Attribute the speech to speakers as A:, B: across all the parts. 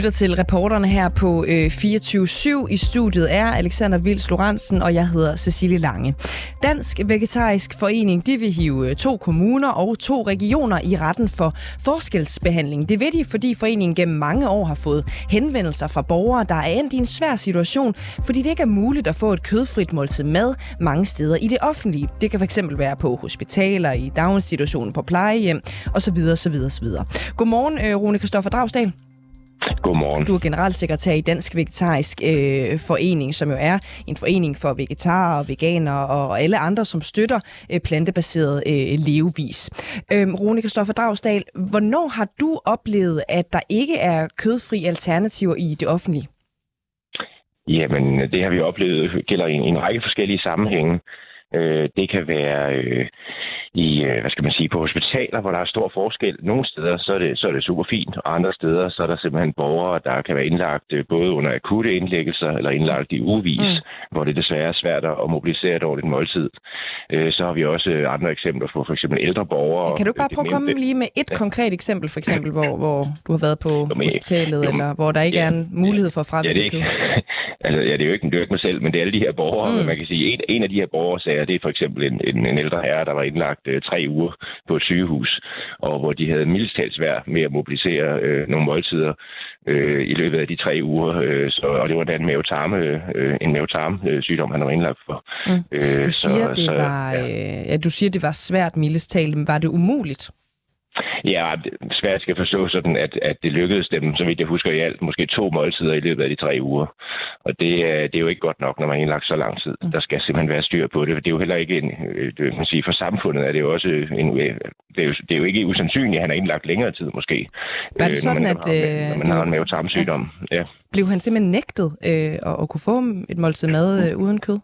A: lytter til reporterne her på øh, 24-7. I studiet er Alexander Vils Lorentzen, og jeg hedder Cecilie Lange. Dansk Vegetarisk Forening de vil hive øh, to kommuner og to regioner i retten for forskelsbehandling. Det ved de, fordi foreningen gennem mange år har fået henvendelser fra borgere, der er endt i en svær situation, fordi det ikke er muligt at få et kødfrit måltid mad mange steder i det offentlige. Det kan fx være på hospitaler, i daginstitutioner, på plejehjem osv. osv. osv. Godmorgen, øh, Rune Kristoffer Dragsdal.
B: Godmorgen.
A: Du er generalsekretær i Dansk Vegetarisk øh, Forening, som jo er en forening for vegetarer og veganere og alle andre, som støtter øh, plantebaseret øh, levevis. Øh, Rune Kristoffer Dragsdal, hvornår har du oplevet, at der ikke er kødfri alternativer i det offentlige?
B: Jamen, det har vi oplevet gælder i en, en række forskellige sammenhænge. Øh, det kan være øh, i, øh, hvad skal man sige, på hospitaler, hvor der er stor forskel. Nogle steder, så er det, så er det super fint, og andre steder, så er der simpelthen borgere, der kan være indlagt øh, både under akutte indlæggelser eller indlagt i uvis, mm. hvor det desværre er svært at mobilisere et ordentligt måltid. Øh, så har vi også andre eksempler på for eksempel ældre borgere.
A: Kan du bare prøve at komme lige med et ja. konkret eksempel, for eksempel, hvor, hvor du har været på jo, men, hospitalet, jo, eller hvor der ikke ja, er en mulighed for at fravælge ja, det, ikke,
B: altså, ja, det er jo ikke, det er jo ikke mig selv, men det er alle de her borgere. Mm. Man kan sige, en, en af de her borgere sager, det er for eksempel en, en, en ældre herre, der var indlagt øh, tre uger på et sygehus, og hvor de havde mildest talt svært med at mobilisere øh, nogle måltider øh, i løbet af de tre uger. Øh, så, og det var en mavetarme, øh, en mavetarme øh, sygdom, han var indlagt for.
A: Mm. Øh, du, siger, så, det så, var, ja. øh, ja, du siger, det var svært mildest talt, men var det umuligt?
B: Ja, svært skal forstå sådan, at, at det lykkedes dem, så vidt jeg husker i alt, måske to måltider i løbet af de tre uger. Og det, det er jo ikke godt nok, når man har indlagt så lang tid. Mm. Der skal simpelthen være styr på det. Det er jo heller ikke en, øh, det, man sige, for samfundet er det jo også en, øh, det er jo, det er jo ikke usandsynligt, at han har indlagt længere tid måske.
A: Var det sådan, man, at...
B: Har, når man har en mavetarmsygdom. Ja. ja.
A: Blev han simpelthen nægtet øh, at, at kunne få et måltid mad øh, uden kød?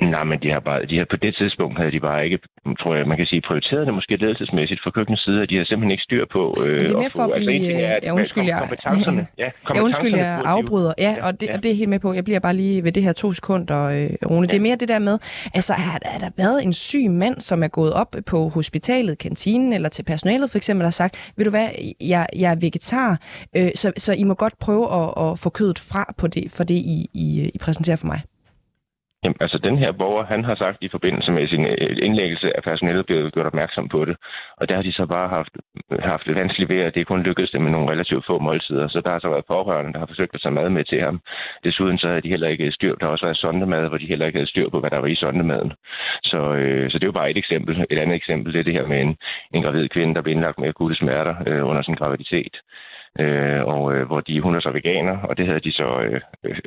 B: Nej, men de har bare, de har, på det tidspunkt havde de bare ikke, tror jeg, man kan sige, prioriteret det måske ledelsesmæssigt fra køkkenets side, at de har simpelthen ikke styr på...
A: Øh, men det er mere for at altså, blive... Altså, er, ja, undskyld, jeg, kompetencerne, ja, ja, undskyld, jeg afbryder. Ja, og det, ja. og det er helt med på. Jeg bliver bare lige ved det her to sekunder, øh, Rune. Ja. Det er mere det der med, altså har, har der været en syg mand, som er gået op på hospitalet, kantinen eller til personalet for eksempel, og sagt, ved du hvad, jeg, jeg er vegetar, øh, så, så I må godt prøve at, at få kødet fra på det, for det, I, I, I præsenterer for mig?
B: Jamen, altså den her borger, han har sagt i forbindelse med sin øh, indlæggelse at personalet blev gjort opmærksom på det. Og der har de så bare haft, haft det vanskeligt ved, at det kun lykkedes dem med nogle relativt få måltider. Så der har så været pårørende, der har forsøgt at tage mad med til ham. Desuden så havde de heller ikke styr. Der har også været sondemad, hvor de heller ikke havde styr på, hvad der var i sondemaden. Så, øh, så det er jo bare et eksempel. Et andet eksempel det er det her med en, en gravid kvinde, der blev indlagt med akutte smerter øh, under sin graviditet øh, og øh, hvor de, hun er så veganer, og det havde de så øh,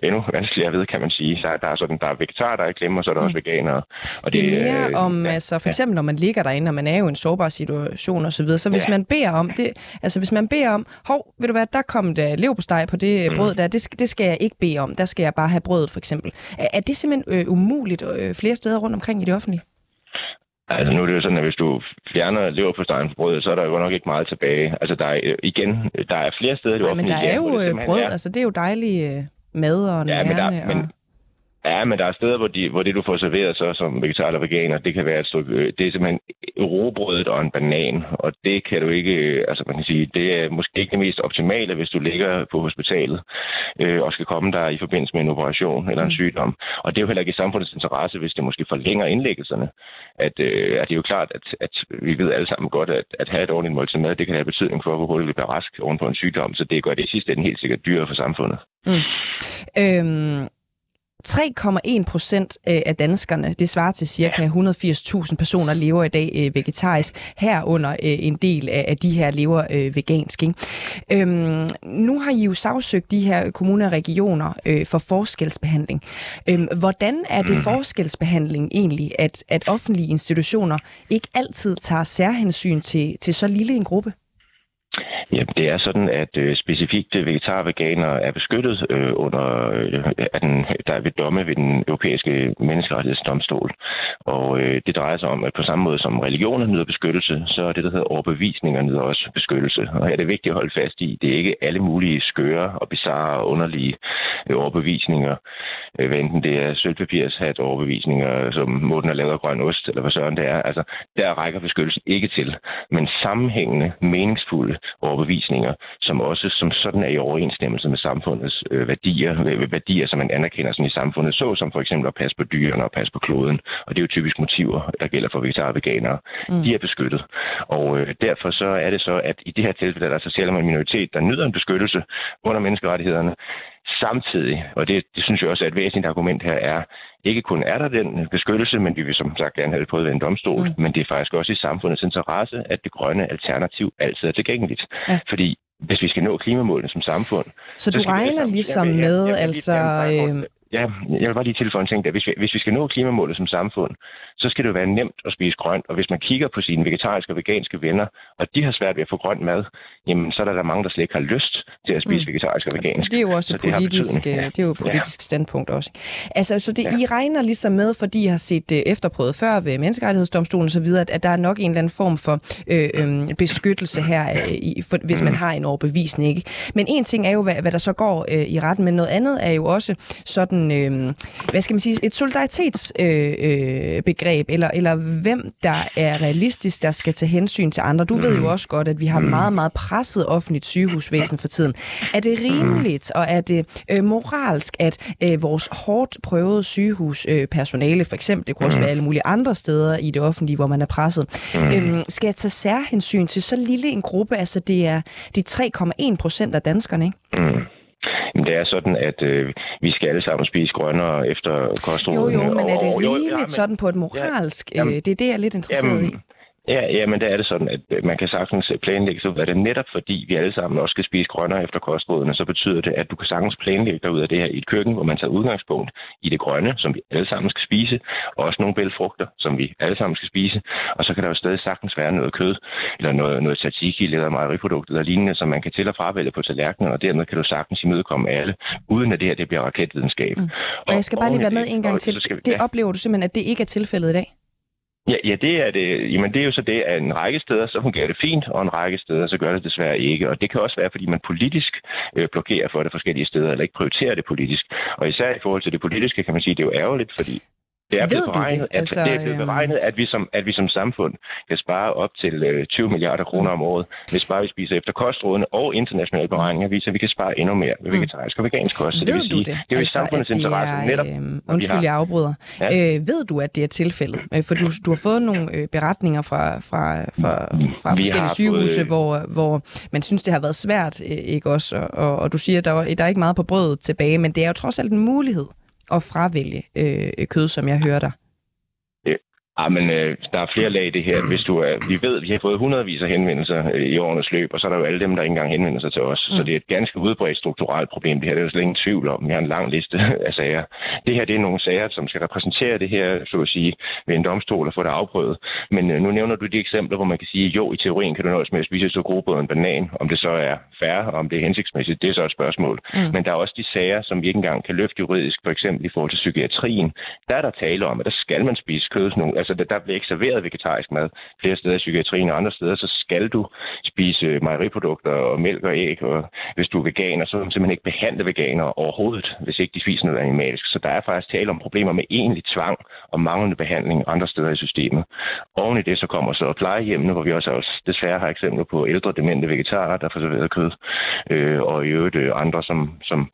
B: endnu vanskeligere ved, kan man sige. Der, der er sådan, der er vegetar, der er i klemme, og så er der mm. også veganere.
A: Og det, det er mere øh, om, ja, altså for eksempel når man ligger derinde, og man er jo i en sårbar situation osv., så, videre, så hvis ja. man beder om det, altså hvis man beder om, hov, ved du hvad, der kom der leverpostej på det mm. brød der, det, det skal jeg ikke bede om, der skal jeg bare have brødet for eksempel. Er, er det simpelthen øh, umuligt øh, flere steder rundt omkring i det offentlige?
B: Altså nu er det jo sådan, at hvis du fjerner leverpostejen fra brødet, så er der jo nok ikke meget tilbage. Altså der er, igen, der er flere steder i det
A: offentlige. men der er jo øh, brød, er. altså det er jo dejlige mad og ja,
B: men, der,
A: og...
B: men, Ja, men der er steder, hvor, de, hvor det, du får serveret så som vegetar eller veganer, det kan være et stykke, øh, det er simpelthen robrødet og en banan, og det kan du ikke, øh, altså man kan sige, det er måske ikke det mest optimale, hvis du ligger på hospitalet øh, og skal komme der i forbindelse med en operation eller en mm. sygdom. Og det er jo heller ikke i samfundets interesse, hvis det måske forlænger indlæggelserne. At, øh, at det er jo klart, at, at vi ved alle sammen godt, at, at have et ordentligt måltid mad, det kan have betydning for, hvor hurtigt vi bliver rask oven på en sygdom, så det gør det sidste ende helt sikkert dyrere for samfundet. Mm.
A: Øhm 3,1 procent øh, af danskerne, det svarer til cirka 180.000 personer, lever i dag øh, vegetarisk. Herunder øh, en del af de her lever vegansk. Ikke? Øhm, nu har I jo sagsøgt de her kommuner og regioner for forskelsbehandling. Øhm, hvordan er det mhm. forskelsbehandling egentlig, at, at offentlige institutioner ikke altid tager særhensyn til, til så lille en gruppe?
B: Ja, det er sådan, at øh, specifikt øh, vegetar og veganer er beskyttet øh, under øh, at den, der er ved domme ved den europæiske menneskerettighedsdomstol. Og øh, det drejer sig om, at på samme måde som religioner nyder beskyttelse, så er det, der hedder overbevisninger, nyder også beskyttelse. Og her er det vigtigt at holde fast i, det er ikke alle mulige skøre og bizarre og underlige øh, overbevisninger, øh, hvad enten det er sølvpapirshat overbevisninger, som måden er lavet af grøn ost, eller hvad søren det er. Altså, der rækker beskyttelsen ikke til. Men sammenhængende, meningsfulde overbevisninger overbevisninger, som også som sådan er i overensstemmelse med samfundets øh, værdier, øh, værdier, som man anerkender sådan i samfundet, så som for eksempel at passe på dyrene og passe på kloden. Og det er jo typisk motiver, der gælder for vegetarer og veganere. Mm. De er beskyttet. Og øh, derfor så er det så, at i det her tilfælde, der er så selv en minoritet, der nyder en beskyttelse under menneskerettighederne, Samtidig, og det, det synes jeg også er et væsentligt argument her, er, ikke kun er der den beskyttelse, men vi vil som sagt gerne have det prøvet ved en domstol, mm. men det er faktisk også i samfundets interesse, at det grønne alternativ altid er tilgængeligt. Ja. Fordi hvis vi skal nå klimamålene som samfund...
A: Så, så du regner ligesom med, altså... Øh,
B: Ja, jeg vil bare lige tilføje en ting der. Hvis vi, hvis vi skal nå klimamålet som samfund, så skal det jo være nemt at spise grønt. Og hvis man kigger på sine vegetariske og veganske venner, og de har svært ved at få grønt mad, jamen så er der, der mange, der slet ikke har lyst til at spise mm. vegetarisk og vegansk.
A: Det er jo også et politisk, det, ja. det er jo et politisk ja. standpunkt også. Altså, så det, ja. I regner ligesom med, fordi I har set det efterprøvet før ved Menneskerettighedsdomstolen osv., at, at der er nok en eller anden form for øh, øh, beskyttelse her, øh, i, for, hvis man mm. har en overbevisning. Ikke? Men en ting er jo, hvad, hvad der så går øh, i retten, men noget andet er jo også sådan sådan, øh, hvad skal man sige, et solidaritetsbegreb, øh, øh, eller, eller hvem der er realistisk, der skal tage hensyn til andre. Du ved jo også godt, at vi har meget, meget presset offentligt sygehusvæsen for tiden. Er det rimeligt, og er det øh, moralsk, at øh, vores hårdt prøvede sygehuspersonale, for eksempel, det kunne også være alle mulige andre steder i det offentlige, hvor man er presset, øh, skal tage særhensyn til så lille en gruppe, altså det er de 3,1 procent af danskerne, ikke?
B: Det er sådan, at øh, vi skal alle sammen spise grønnere efter kostrådene.
A: Jo, jo, men er det rimeligt ja, men, sådan på et moralsk... Ja, jamen, øh, det er det, jeg er lidt interesseret jamen, i.
B: Ja, ja, men der er det sådan, at øh, man kan sagtens planlægge så er det netop fordi vi alle sammen også skal spise grønnere efter kostrådene, så betyder det, at du kan sagtens planlægge dig ud af det her i et køkken, hvor man tager udgangspunkt i det grønne, som vi alle sammen skal spise, og også nogle bælfrugter, som vi alle sammen skal spise, og så kan der jo stadig sagtens være noget kød, eller noget, noget tzatziki, eller mejeriprodukt, eller lignende, som man kan til og fravælge på tallerkenen, og dermed kan du sagtens imødekomme alle, uden at det her det bliver raketvidenskab. Mm.
A: Og, og jeg skal bare lige være med en gang til. Vi, det ja. oplever du simpelthen, at det ikke er tilfældet i dag?
B: Ja, ja det, er det, jamen det er jo så det, at en række steder så fungerer det fint, og en række steder så gør det desværre ikke. Og det kan også være, fordi man politisk øh, blokerer for det forskellige steder, eller ikke prioriterer det politisk. Og især i forhold til det politiske, kan man sige, det er jo ærgerligt, fordi det er blevet beregnet, det? Altså, det er blevet øhm, beregnet at, vi som, at vi som samfund kan spare op til øh, 20 milliarder kroner om året, hvis bare vi spiser efter kostrådene og internationale beregninger viser, at vi kan spare endnu mere ved mm. vegetarisk og vegansk kost.
A: Så det vil sige, det? det er jo altså, i samfundets interesse netop. Øh, undskyld, jeg afbryder. Ja. Øh, ved du, at det er tilfældet? Øh, for du, du har fået nogle øh, beretninger fra, fra, fra, fra forskellige sygehuse, fået... hvor, hvor man synes, det har været svært, øh, ikke også? Og, og, og du siger, at der, der er ikke meget på brødet tilbage, men det er jo trods alt en mulighed at fravælge øh, kød, som jeg hører dig?
B: Ja, men øh, der er flere lag i det her. Hvis du er, vi ved, at vi har fået hundredvis af henvendelser øh, i årenes løb, og så er der jo alle dem, der ikke engang henvender sig til os. Mm. Så det er et ganske udbredt strukturelt problem. Det her det er jo slet ingen tvivl om. Vi har en lang liste af sager. Det her det er nogle sager, som skal repræsentere det her, så at sige, ved en domstol og få det afprøvet. Men øh, nu nævner du de eksempler, hvor man kan sige, jo, i teorien kan du nøjes med at spise så god en banan. Om det så er færre, og om det er hensigtsmæssigt, det er så et spørgsmål. Mm. Men der er også de sager, som vi ikke engang kan løfte juridisk, for eksempel i forhold til psykiatrien. Der er der tale om, at der skal man spise kød. Altså, der, der bliver ikke serveret vegetarisk mad flere steder i psykiatrien og andre steder, så skal du spise øh, mejeriprodukter og mælk og æg. Og hvis du er veganer, så vil man simpelthen ikke behandle veganer overhovedet, hvis ikke de spiser noget animalsk. Så der er faktisk tale om problemer med egentlig tvang og manglende behandling andre steder i systemet. Oven i det så kommer så plejehjemmene, hvor vi også, også desværre har eksempler på ældre demente vegetarer, der får serveret kød, øh, og i øvrigt øh, andre, som, som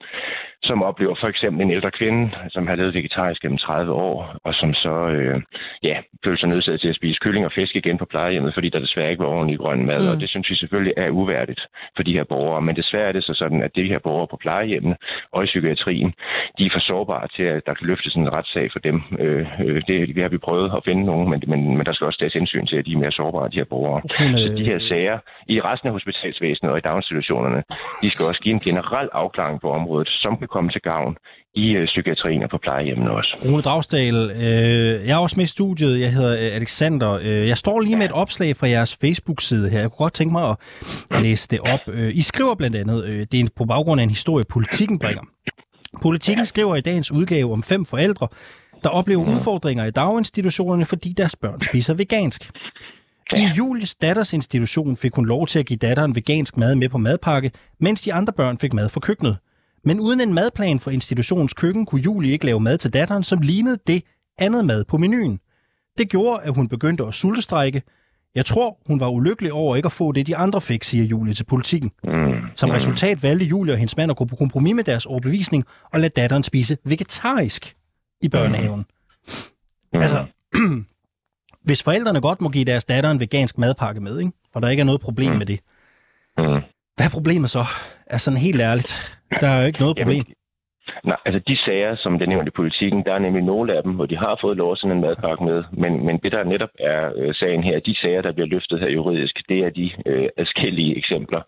B: som oplever for eksempel en ældre kvinde, som har levet vegetarisk gennem 30 år, og som så øh, ja, føler sig nødsaget til at spise kylling og fisk igen på plejehjemmet, fordi der desværre ikke var ordentlig grøn mad, mm. og det synes vi selvfølgelig er uværdigt for de her borgere. Men desværre er det så sådan, at de her borgere på plejehjemmene og i psykiatrien, de er for sårbare til, at der kan løftes en retssag for dem. Øh, øh det, det har vi prøvet at finde nogen, men, men, men der skal også tages hensyn til, at de er mere sårbare, de her borgere. Okay. Så de her sager i resten af hospitalsvæsenet og i daginstitutionerne, de skal også give en generel afklaring på området, som kan komme til gavn i øh, psykiatrien og på plejehjemmene også.
C: Rune Dragsdal, øh, jeg er også med i studiet. Jeg hedder øh, Alexander. Øh, jeg står lige med et opslag fra jeres Facebook-side her. Jeg kunne godt tænke mig at læse det op. I skriver blandt andet, det er på baggrund af en historie, politikken bringer. Politikken skriver i dagens udgave om fem forældre, der oplever udfordringer i daginstitutionerne, fordi deres børn spiser vegansk. I Julies datters institution fik hun lov til at give datteren vegansk mad med på madpakke, mens de andre børn fik mad fra køkkenet. Men uden en madplan for institutionens køkken kunne Julie ikke lave mad til datteren, som lignede det andet mad på menuen. Det gjorde, at hun begyndte at sultestrække. Jeg tror, hun var ulykkelig over ikke at få det, de andre fik, siger Julie til politikken.
B: Mm.
C: Som
B: mm.
C: resultat valgte Julie og hendes mand at gå på kompromis med deres overbevisning og lade datteren spise vegetarisk i børnehaven.
B: Mm.
C: Altså, hvis forældrene godt må give deres datter en vegansk madpakke med, ikke? og der ikke er noget problem med det. Hvad er problemet så? Altså sådan helt ærligt, der er jo ikke noget problem.
B: Jamen, nej, altså de sager, som det er nævnt i politikken, der er nemlig nogle af dem, hvor de har fået lov at sende en madpakke med. Men, men det, der netop er øh, sagen her, de sager, der bliver løftet her juridisk, det er de øh, adskillige eksempler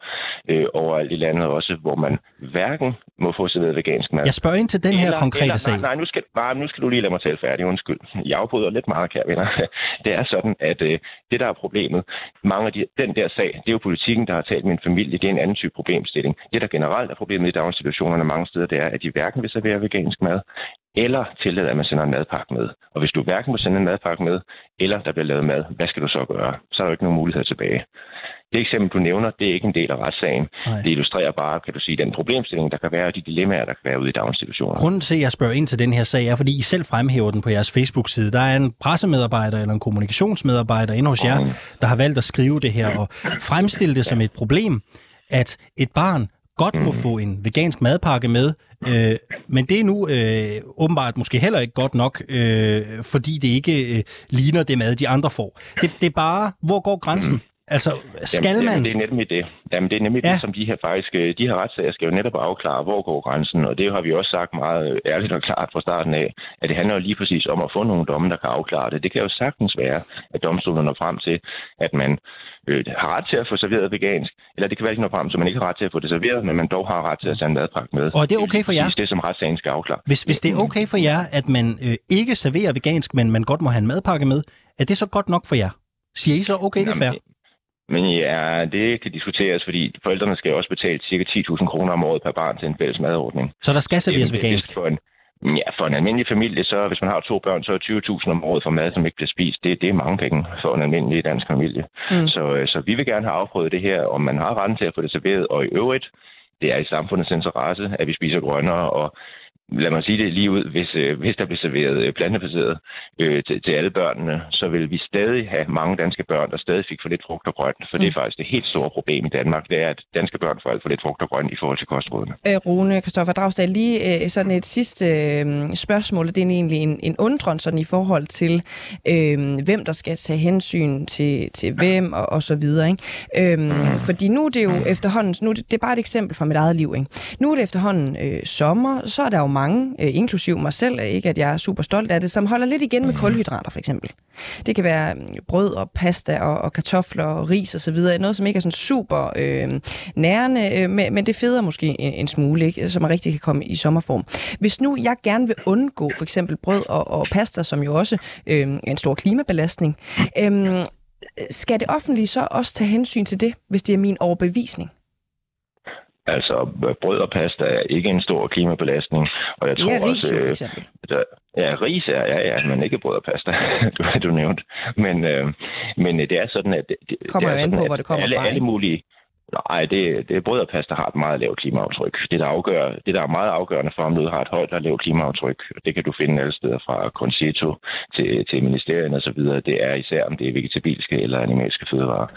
B: øh, overalt i landet også, hvor man hverken må få serveret vegansk mad.
C: Jeg spørger ind til den her
B: Eller-
C: konkrete
B: eller,
C: sag.
B: Nej, nej nu, skal, nej, nu skal du lige lade mig tale færdig, undskyld. Jeg afbryder lidt meget, kære venner. Det er sådan, at øh, det, der er problemet, mange af de, den der sag, det er jo politikken, der har talt med en familie, det er en anden type problemstilling. Det, der generelt er problemet i daginstitutionerne mange steder, det er, at de hverken vil servere vegansk mad, eller tillader, at man sender en madpakke med. Og hvis du hverken må sende en madpakke med, eller der bliver lavet mad, hvad skal du så gøre? Så er der jo ikke nogen mulighed tilbage. Det eksempel, du nævner, det er ikke en del af retssagen.
C: Nej.
B: Det illustrerer bare, kan du sige, den problemstilling, der kan være, og de dilemmaer, der kan være ude i daginstitutionerne.
C: Grunden til, at jeg spørger ind til den her sag, er, fordi I selv fremhæver den på jeres Facebook-side. Der er en pressemedarbejder eller en kommunikationsmedarbejder inde hos jer,
B: Mm.
C: der har valgt at skrive det her og fremstille det som et problem, at et barn godt må få en vegansk madpakke med, øh, men det er nu øh, åbenbart måske heller ikke godt nok, øh, fordi det ikke øh, ligner det mad, de andre får. Det, det er bare, hvor går grænsen? Altså, skal
B: jamen,
C: man...
B: Jamen, det er nemlig det. Jamen, det er nemlig
C: Ja.
B: det, som de her faktisk, øh, de her retssager skal jo netop afklare, hvor går grænsen, og det har vi også sagt meget ærligt og klart fra starten af, at det handler jo lige præcis om at få nogle domme, der kan afklare det. Det kan jo sagtens være, at domstolen når frem til, at man øh, har ret til at få serveret vegansk, eller det kan være, at de når frem til, at man ikke har ret til at få det serveret, men man dog har ret til at tage en madpakke med.
C: Og er det okay for jer?
B: Det er det, som retssagen skal afklare.
C: Hvis, hvis det er okay for jer, at man øh, ikke serverer vegansk, men man godt må have en madpakke med, er det så godt nok for jer? Siger I så, okay, det er fair?
B: Men ja, det kan diskuteres, fordi forældrene skal jo også betale ca. 10.000 kroner om året per barn til en fælles madordning.
C: Så der skal serveres vegansk?
B: For en, ja, for en almindelig familie, så hvis man har to børn, så er 20.000 om året for mad, som ikke bliver spist. Det, det er mange penge for en almindelig dansk familie.
A: Mm.
B: Mm. Så, øh, så vi vil gerne have afprøvet det her, om man har retten til at få det serveret, og i øvrigt, det er i samfundets interesse, at vi spiser grønnere, og lad mig sige det lige ud, hvis, øh, hvis der bliver serveret øh, plantebaseret øh, til, til alle børnene, så vil vi stadig have mange danske børn, der stadig fik for lidt frugt og grønt, for mm. det er faktisk det helt store problem i Danmark, det er, at danske børn får alt for lidt frugt og grønt i forhold til kostrådene.
A: Øh, Rune Kristoffer Dragsdal, lige øh, sådan et sidste øh, spørgsmål, det er egentlig en, en undren sådan i forhold til, øh, hvem der skal tage hensyn til, til hvem og, og så videre. Ikke? Øh, fordi nu er det jo efterhånden, nu er det, det er bare et eksempel fra mit eget liv. Ikke? Nu er det efterhånden øh, sommer, så er der jo mange, øh, inklusiv mig selv, ikke at jeg er super stolt af det, som holder lidt igen med kulhydrater for eksempel. Det kan være øh, brød og pasta og, og kartofler og ris og så videre. Noget, som ikke er sådan super øh, nærende, øh, men, det feder måske en, en smule, ikke? så man rigtig kan komme i sommerform. Hvis nu jeg gerne vil undgå for eksempel brød og, og pasta, som jo også øh, er en stor klimabelastning, øh, skal det offentlige så også tage hensyn til det, hvis det er min overbevisning?
B: Altså, brød og pasta er ikke en stor klimabelastning, og jeg
A: Det
B: tror
A: er ris for
B: øh,
A: eksempel.
B: Der, ja, ris er, ja, ja, men ikke brød og pasta, du, du nævnt. Men, øh, men det er sådan, at... Det, det
A: Kommer
B: er
A: jo an på,
B: at
A: hvor det kommer
B: alle,
A: fra,
B: Alle mulige... Nej, det, det brød og pasta har et meget lavt klimaaftryk. Det, der, afgør, det, der er meget afgørende for, om noget har et højt eller lavt klimaaftryk, og det kan du finde alle steder fra Concito til, til ministerien og så videre, det er især, om det er vegetabilske eller animalske fødevarer.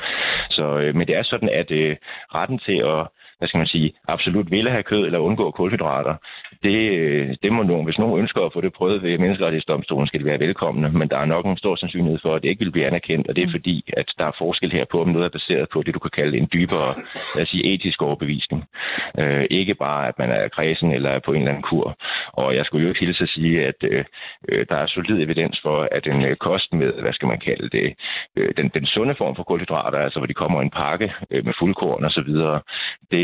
B: Så, øh, men det er sådan, at øh, retten til at hvad skal man sige, absolut ville have kød eller undgå kulhydrater, det, øh, det må nogen, hvis nogen ønsker at få det prøvet ved menneskerettighedsdomstolen, skal de være velkomne, men der er nok en stor sandsynlighed for, at det ikke vil blive anerkendt, og det er fordi, at der er forskel her på, om noget er baseret på det, du kan kalde en dybere, lad os sige, etisk overbevisning. Øh, ikke bare, at man er kredsen eller er på en eller anden kur. Og jeg skulle jo ikke hilse at sige, at øh, øh, der er solid evidens for, at en øh, kost med, hvad skal man kalde det, øh, den, den sunde form for kulhydrater, altså hvor de kommer i en pakke øh, med fuldkorn og så videre,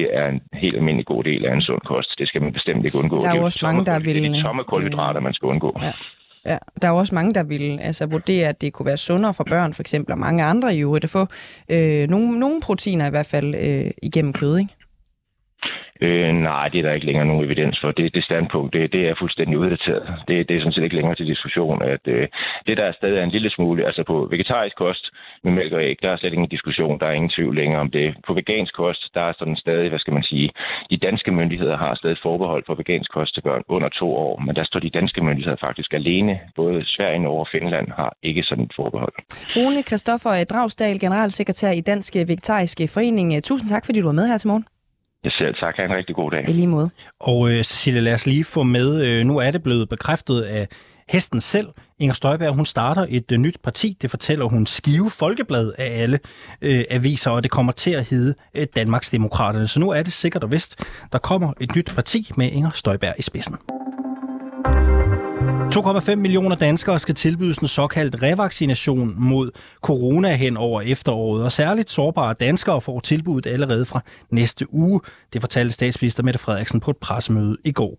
B: det er en helt almindelig god del af en sund kost. Det skal man bestemt ikke undgå.
A: Der er
B: Det
A: jo også mange, der vil-
B: Det er de tomme kulhydrater, man skal undgå.
A: Ja. Ja, der er også mange, der vil altså, vurdere, at det kunne være sundere for børn, for eksempel, og mange andre i øvrigt, at få øh, nogle, nogle proteiner i hvert fald øh, igennem kød, ikke?
B: Øh, nej, det er der ikke længere nogen evidens for. Det, det standpunkt, det, det er fuldstændig uddateret. Det, det er sådan set ikke længere til diskussion. At, øh, det, der er stadig er en lille smule, altså på vegetarisk kost med mælk og æg, der er slet ingen diskussion. Der er ingen tvivl længere om det. På vegansk kost, der er sådan stadig, hvad skal man sige, de danske myndigheder har stadig forbehold for vegansk kost til børn under to år, men der står de danske myndigheder faktisk alene. Både Sverige, Norge og Finland har ikke sådan et forbehold.
A: Rune Kristoffer Dragsdal, generalsekretær i Dansk Vegetariske Forening. Tusind tak, fordi du var med her til morgen.
B: Jeg selv tak. Ha' en rigtig god dag.
A: I lige måde.
C: Og øh, Cecilie, lad os lige få med, øh, nu er det blevet bekræftet af hesten selv. Inger Støjberg, hun starter et øh, nyt parti. Det fortæller hun Skive Folkeblad af alle øh, aviser, og det kommer til at hedde øh, Danmarks Demokraterne. Så nu er det sikkert og vist, der kommer et nyt parti med Inger Støjberg i spidsen. 2,5 millioner danskere skal tilbydes en såkaldt revaccination mod corona hen over efteråret, og særligt sårbare danskere får tilbuddet allerede fra næste uge. Det fortalte statsminister Mette Frederiksen på et pressemøde i går.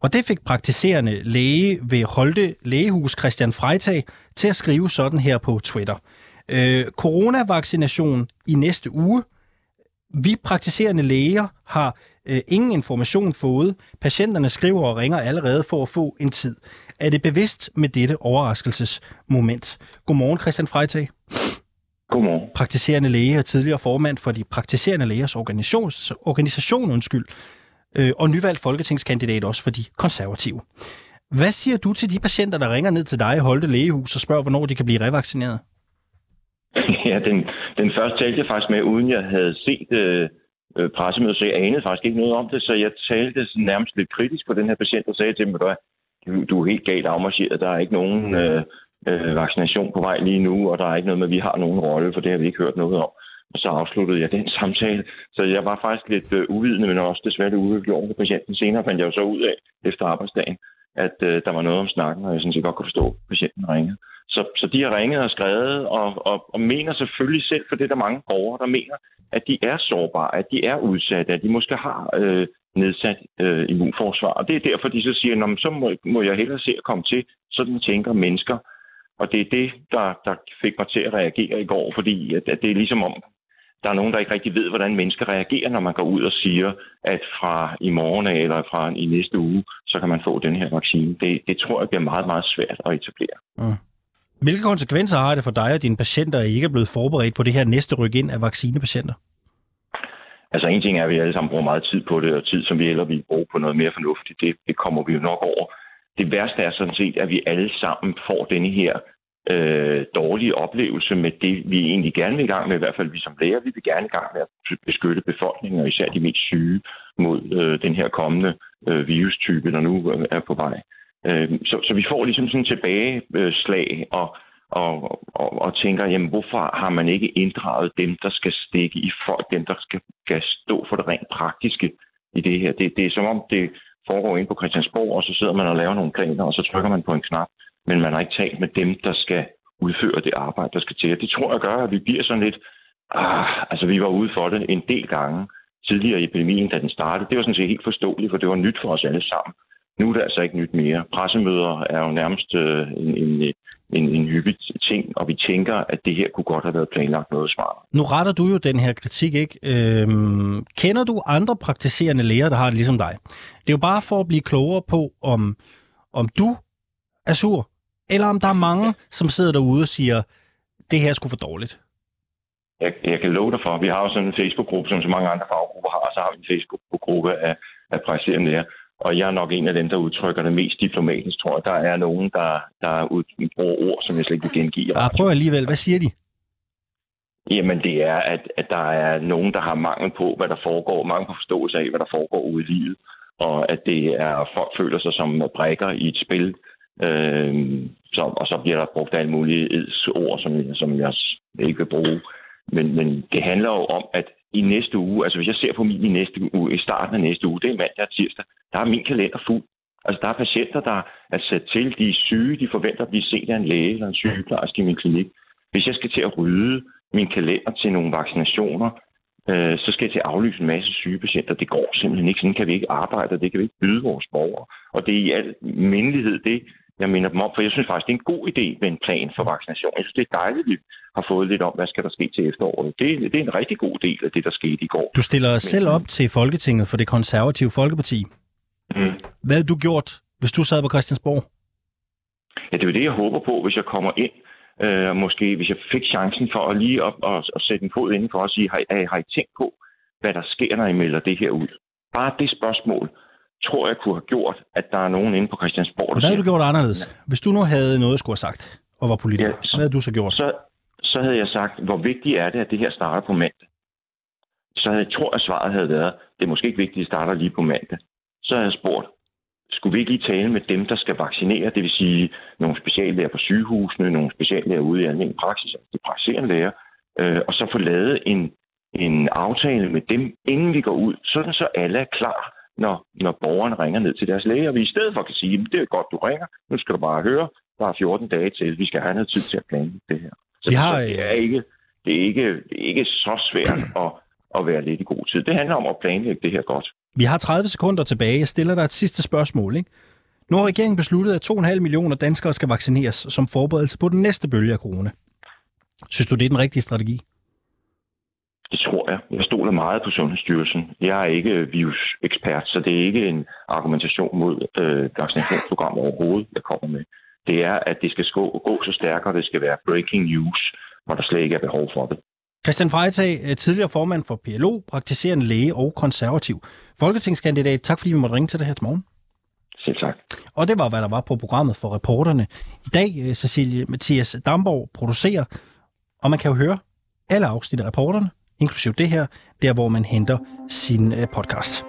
C: Og det fik praktiserende læge ved Holte Lægehus Christian Freitag til at skrive sådan her på Twitter. Øh, coronavaccination i næste uge. Vi praktiserende læger har øh, ingen information fået. Patienterne skriver og ringer allerede for at få en tid. Er det bevidst med dette overraskelsesmoment? Godmorgen, Christian Freitag.
B: Godmorgen.
C: Praktiserende læge og tidligere formand for de praktiserende lægers organisation, organisation undskyld, øh, og nyvalgt folketingskandidat også for de konservative. Hvad siger du til de patienter, der ringer ned til dig i Holte Lægehus og spørger, hvornår de kan blive revaccineret?
B: Ja, den, den første talte jeg faktisk med, uden jeg havde set øh, øh pressemødet, så jeg anede faktisk ikke noget om det, så jeg talte nærmest lidt kritisk på den her patient og sagde til dem, at du, du er helt galt afmarcheret, der er ikke nogen øh, øh, vaccination på vej lige nu, og der er ikke noget med, at vi har nogen rolle, for det har vi ikke hørt noget om. Og så afsluttede jeg den samtale. Så jeg var faktisk lidt øh, uvidende, men også desværre uvidende over patienten. Senere fandt jeg jo så ud af, efter arbejdsdagen, at øh, der var noget om snakken, og jeg synes, jeg godt kunne forstå, at patienten ringede. Så, så de har ringet og skrevet, og, og, og mener selvfølgelig selv, for det er der mange borgere, der mener, at de er sårbare, at de er udsatte, at de måske har øh, nedsat øh, immunforsvar. Og det er derfor, de så siger, så må, må jeg hellere se at komme til. Sådan tænker mennesker. Og det er det, der, der fik mig til at reagere i går, fordi at, at det er ligesom om, der er nogen, der ikke rigtig ved, hvordan mennesker reagerer, når man går ud og siger, at fra i morgen eller fra i næste uge, så kan man få den her vaccine. Det, det tror jeg bliver meget, meget svært at etablere. Mm.
C: Hvilke konsekvenser har det for dig og dine patienter, at I ikke er blevet forberedt på det her næste ryk ind af vaccinepatienter?
B: Altså en ting er, at vi alle sammen bruger meget tid på det, og tid, som vi ellers vil bruge på noget mere fornuftigt, det, det kommer vi jo nok over. Det værste er sådan set, at vi alle sammen får denne her øh, dårlige oplevelse med det, vi egentlig gerne vil i gang med, i hvert fald vi som læger, vi vil gerne i gang med at beskytte befolkningen, og især de mest syge, mod øh, den her kommende øh, virustype, der nu er på vej. Øh, så, så vi får ligesom sådan en tilbageslag, og og, og, og tænker, jamen hvorfor har man ikke inddraget dem, der skal stikke i folk, dem, der skal, skal stå for det rent praktiske i det her. Det, det er som om, det foregår ind på Christiansborg, og så sidder man og laver nogle planer, og så trykker man på en knap, men man har ikke talt med dem, der skal udføre det arbejde, der skal til. Det tror jeg gør, at vi bliver sådan lidt... Ah, altså, vi var ude for det en del gange tidligere i epidemien, da den startede. Det var sådan set helt forståeligt, for det var nyt for os alle sammen. Nu er det altså ikke nyt mere. Pressemøder er jo nærmest øh, en, en, en, en hyppig ting, og vi tænker, at det her kunne godt have været planlagt noget smartere.
C: Nu retter du jo den her kritik, ikke? Øhm, kender du andre praktiserende læger, der har det ligesom dig? Det er jo bare for at blive klogere på, om, om du er sur, eller om der er mange, som sidder derude og siger, det her er sgu for dårligt.
B: Jeg, jeg kan love dig for, vi har jo sådan en Facebook-gruppe, som så mange andre faggrupper har, og så har vi en Facebook-gruppe af, af praktiserende læger. Og jeg er nok en af dem, der udtrykker det mest diplomatisk, tror jeg. Der er nogen, der, der bruger ord, som jeg slet ikke vil gengive.
C: Ja, prøv alligevel. Hvad siger de?
B: Jamen, det er, at, at der er nogen, der har mangel på, hvad der foregår, mangel på forståelse af, hvad der foregår ude i livet, og at det er, folk føler sig som brækker i et spil, øh, så, og så bliver der brugt alle mulige ord, som, som jeg ikke vil bruge. Men, men det handler jo om, at i næste uge, altså hvis jeg ser på min i næste uge, i starten af næste uge, det er mandag og tirsdag, der er min kalender fuld. Altså der er patienter, der er sat til, de er syge, de forventer at blive set af en læge eller en sygeplejerske i min klinik. Hvis jeg skal til at rydde min kalender til nogle vaccinationer, øh, så skal jeg til at aflyse en masse syge patienter. Det går simpelthen ikke. Sådan kan vi ikke arbejde, og det kan vi ikke byde vores borgere. Og det er i al mindelighed det,
D: jeg minder dem om, for jeg synes faktisk, det er en god idé med en plan for vaccination. Jeg synes, det er dejligt, at vi har fået lidt om, hvad skal der ske til efteråret. Det, det er en rigtig god del af det, der skete i går.
C: Du stiller Men, selv op til Folketinget for det konservative Folkeparti. Mm. Hvad havde du gjort, hvis du sad på Christiansborg?
D: Ja, det er jo det, jeg håber på, hvis jeg kommer ind. Øh, måske hvis jeg fik chancen for at lige op og, og sætte en fod inden for at sige, har, har I tænkt på, hvad der sker, når I melder det her ud? Bare det spørgsmål tror jeg kunne have gjort, at der er nogen inde på Christiansborg,
C: Hvad havde du gjort anderledes? Hvis du nu havde noget at skulle have sagt og var politiker, ja, så, hvad havde du så gjort?
D: Så, så havde jeg sagt, hvor vigtigt er det, at det her starter på mandag? Så havde, jeg tror, at svaret havde været, det er måske ikke vigtigt, at det starter lige på mandag. Så havde jeg spurgt, skulle vi ikke lige tale med dem, der skal vaccinere, det vil sige nogle speciallæger på sygehusene, nogle speciallæger ude i almindelig praksis, altså de praktiserende læger, øh, og så få lavet en, en aftale med dem, inden vi går ud, sådan så alle er klar når, når borgerne ringer ned til deres læge, og vi i stedet for kan sige, det er godt, du ringer, nu skal du bare høre, der er 14 dage til, vi skal have noget tid til at planlægge det her. Så, vi har, det, er ikke, det, er ikke, det er ikke så svært at, at være lidt i god tid. Det handler om at planlægge det her godt.
C: Vi har 30 sekunder tilbage. Jeg stiller dig et sidste spørgsmål. Ikke? Nu har regeringen besluttet, at 2,5 millioner danskere skal vaccineres som forberedelse på den næste bølge af corona. Synes du, det er den rigtige strategi?
D: Det tror jeg. Jeg stoler meget på Sundhedsstyrelsen. Jeg er ikke virusekspert, så det er ikke en argumentation mod øh, vaccinationsprogram overhovedet, jeg kommer med. Det er, at det skal gå, gå så stærkere, det skal være breaking news, hvor der slet ikke er behov for det.
C: Christian Freitag, øh, tidligere formand for PLO, praktiserende læge og konservativ. Folketingskandidat, tak fordi vi måtte ringe til dig her til morgen.
D: Selv tak.
C: Og det var, hvad der var på programmet for reporterne. I dag, øh, Cecilie Mathias Damborg producerer, og man kan jo høre alle afsnit af reporterne inklusiv det her, der hvor man henter sin øh, podcast.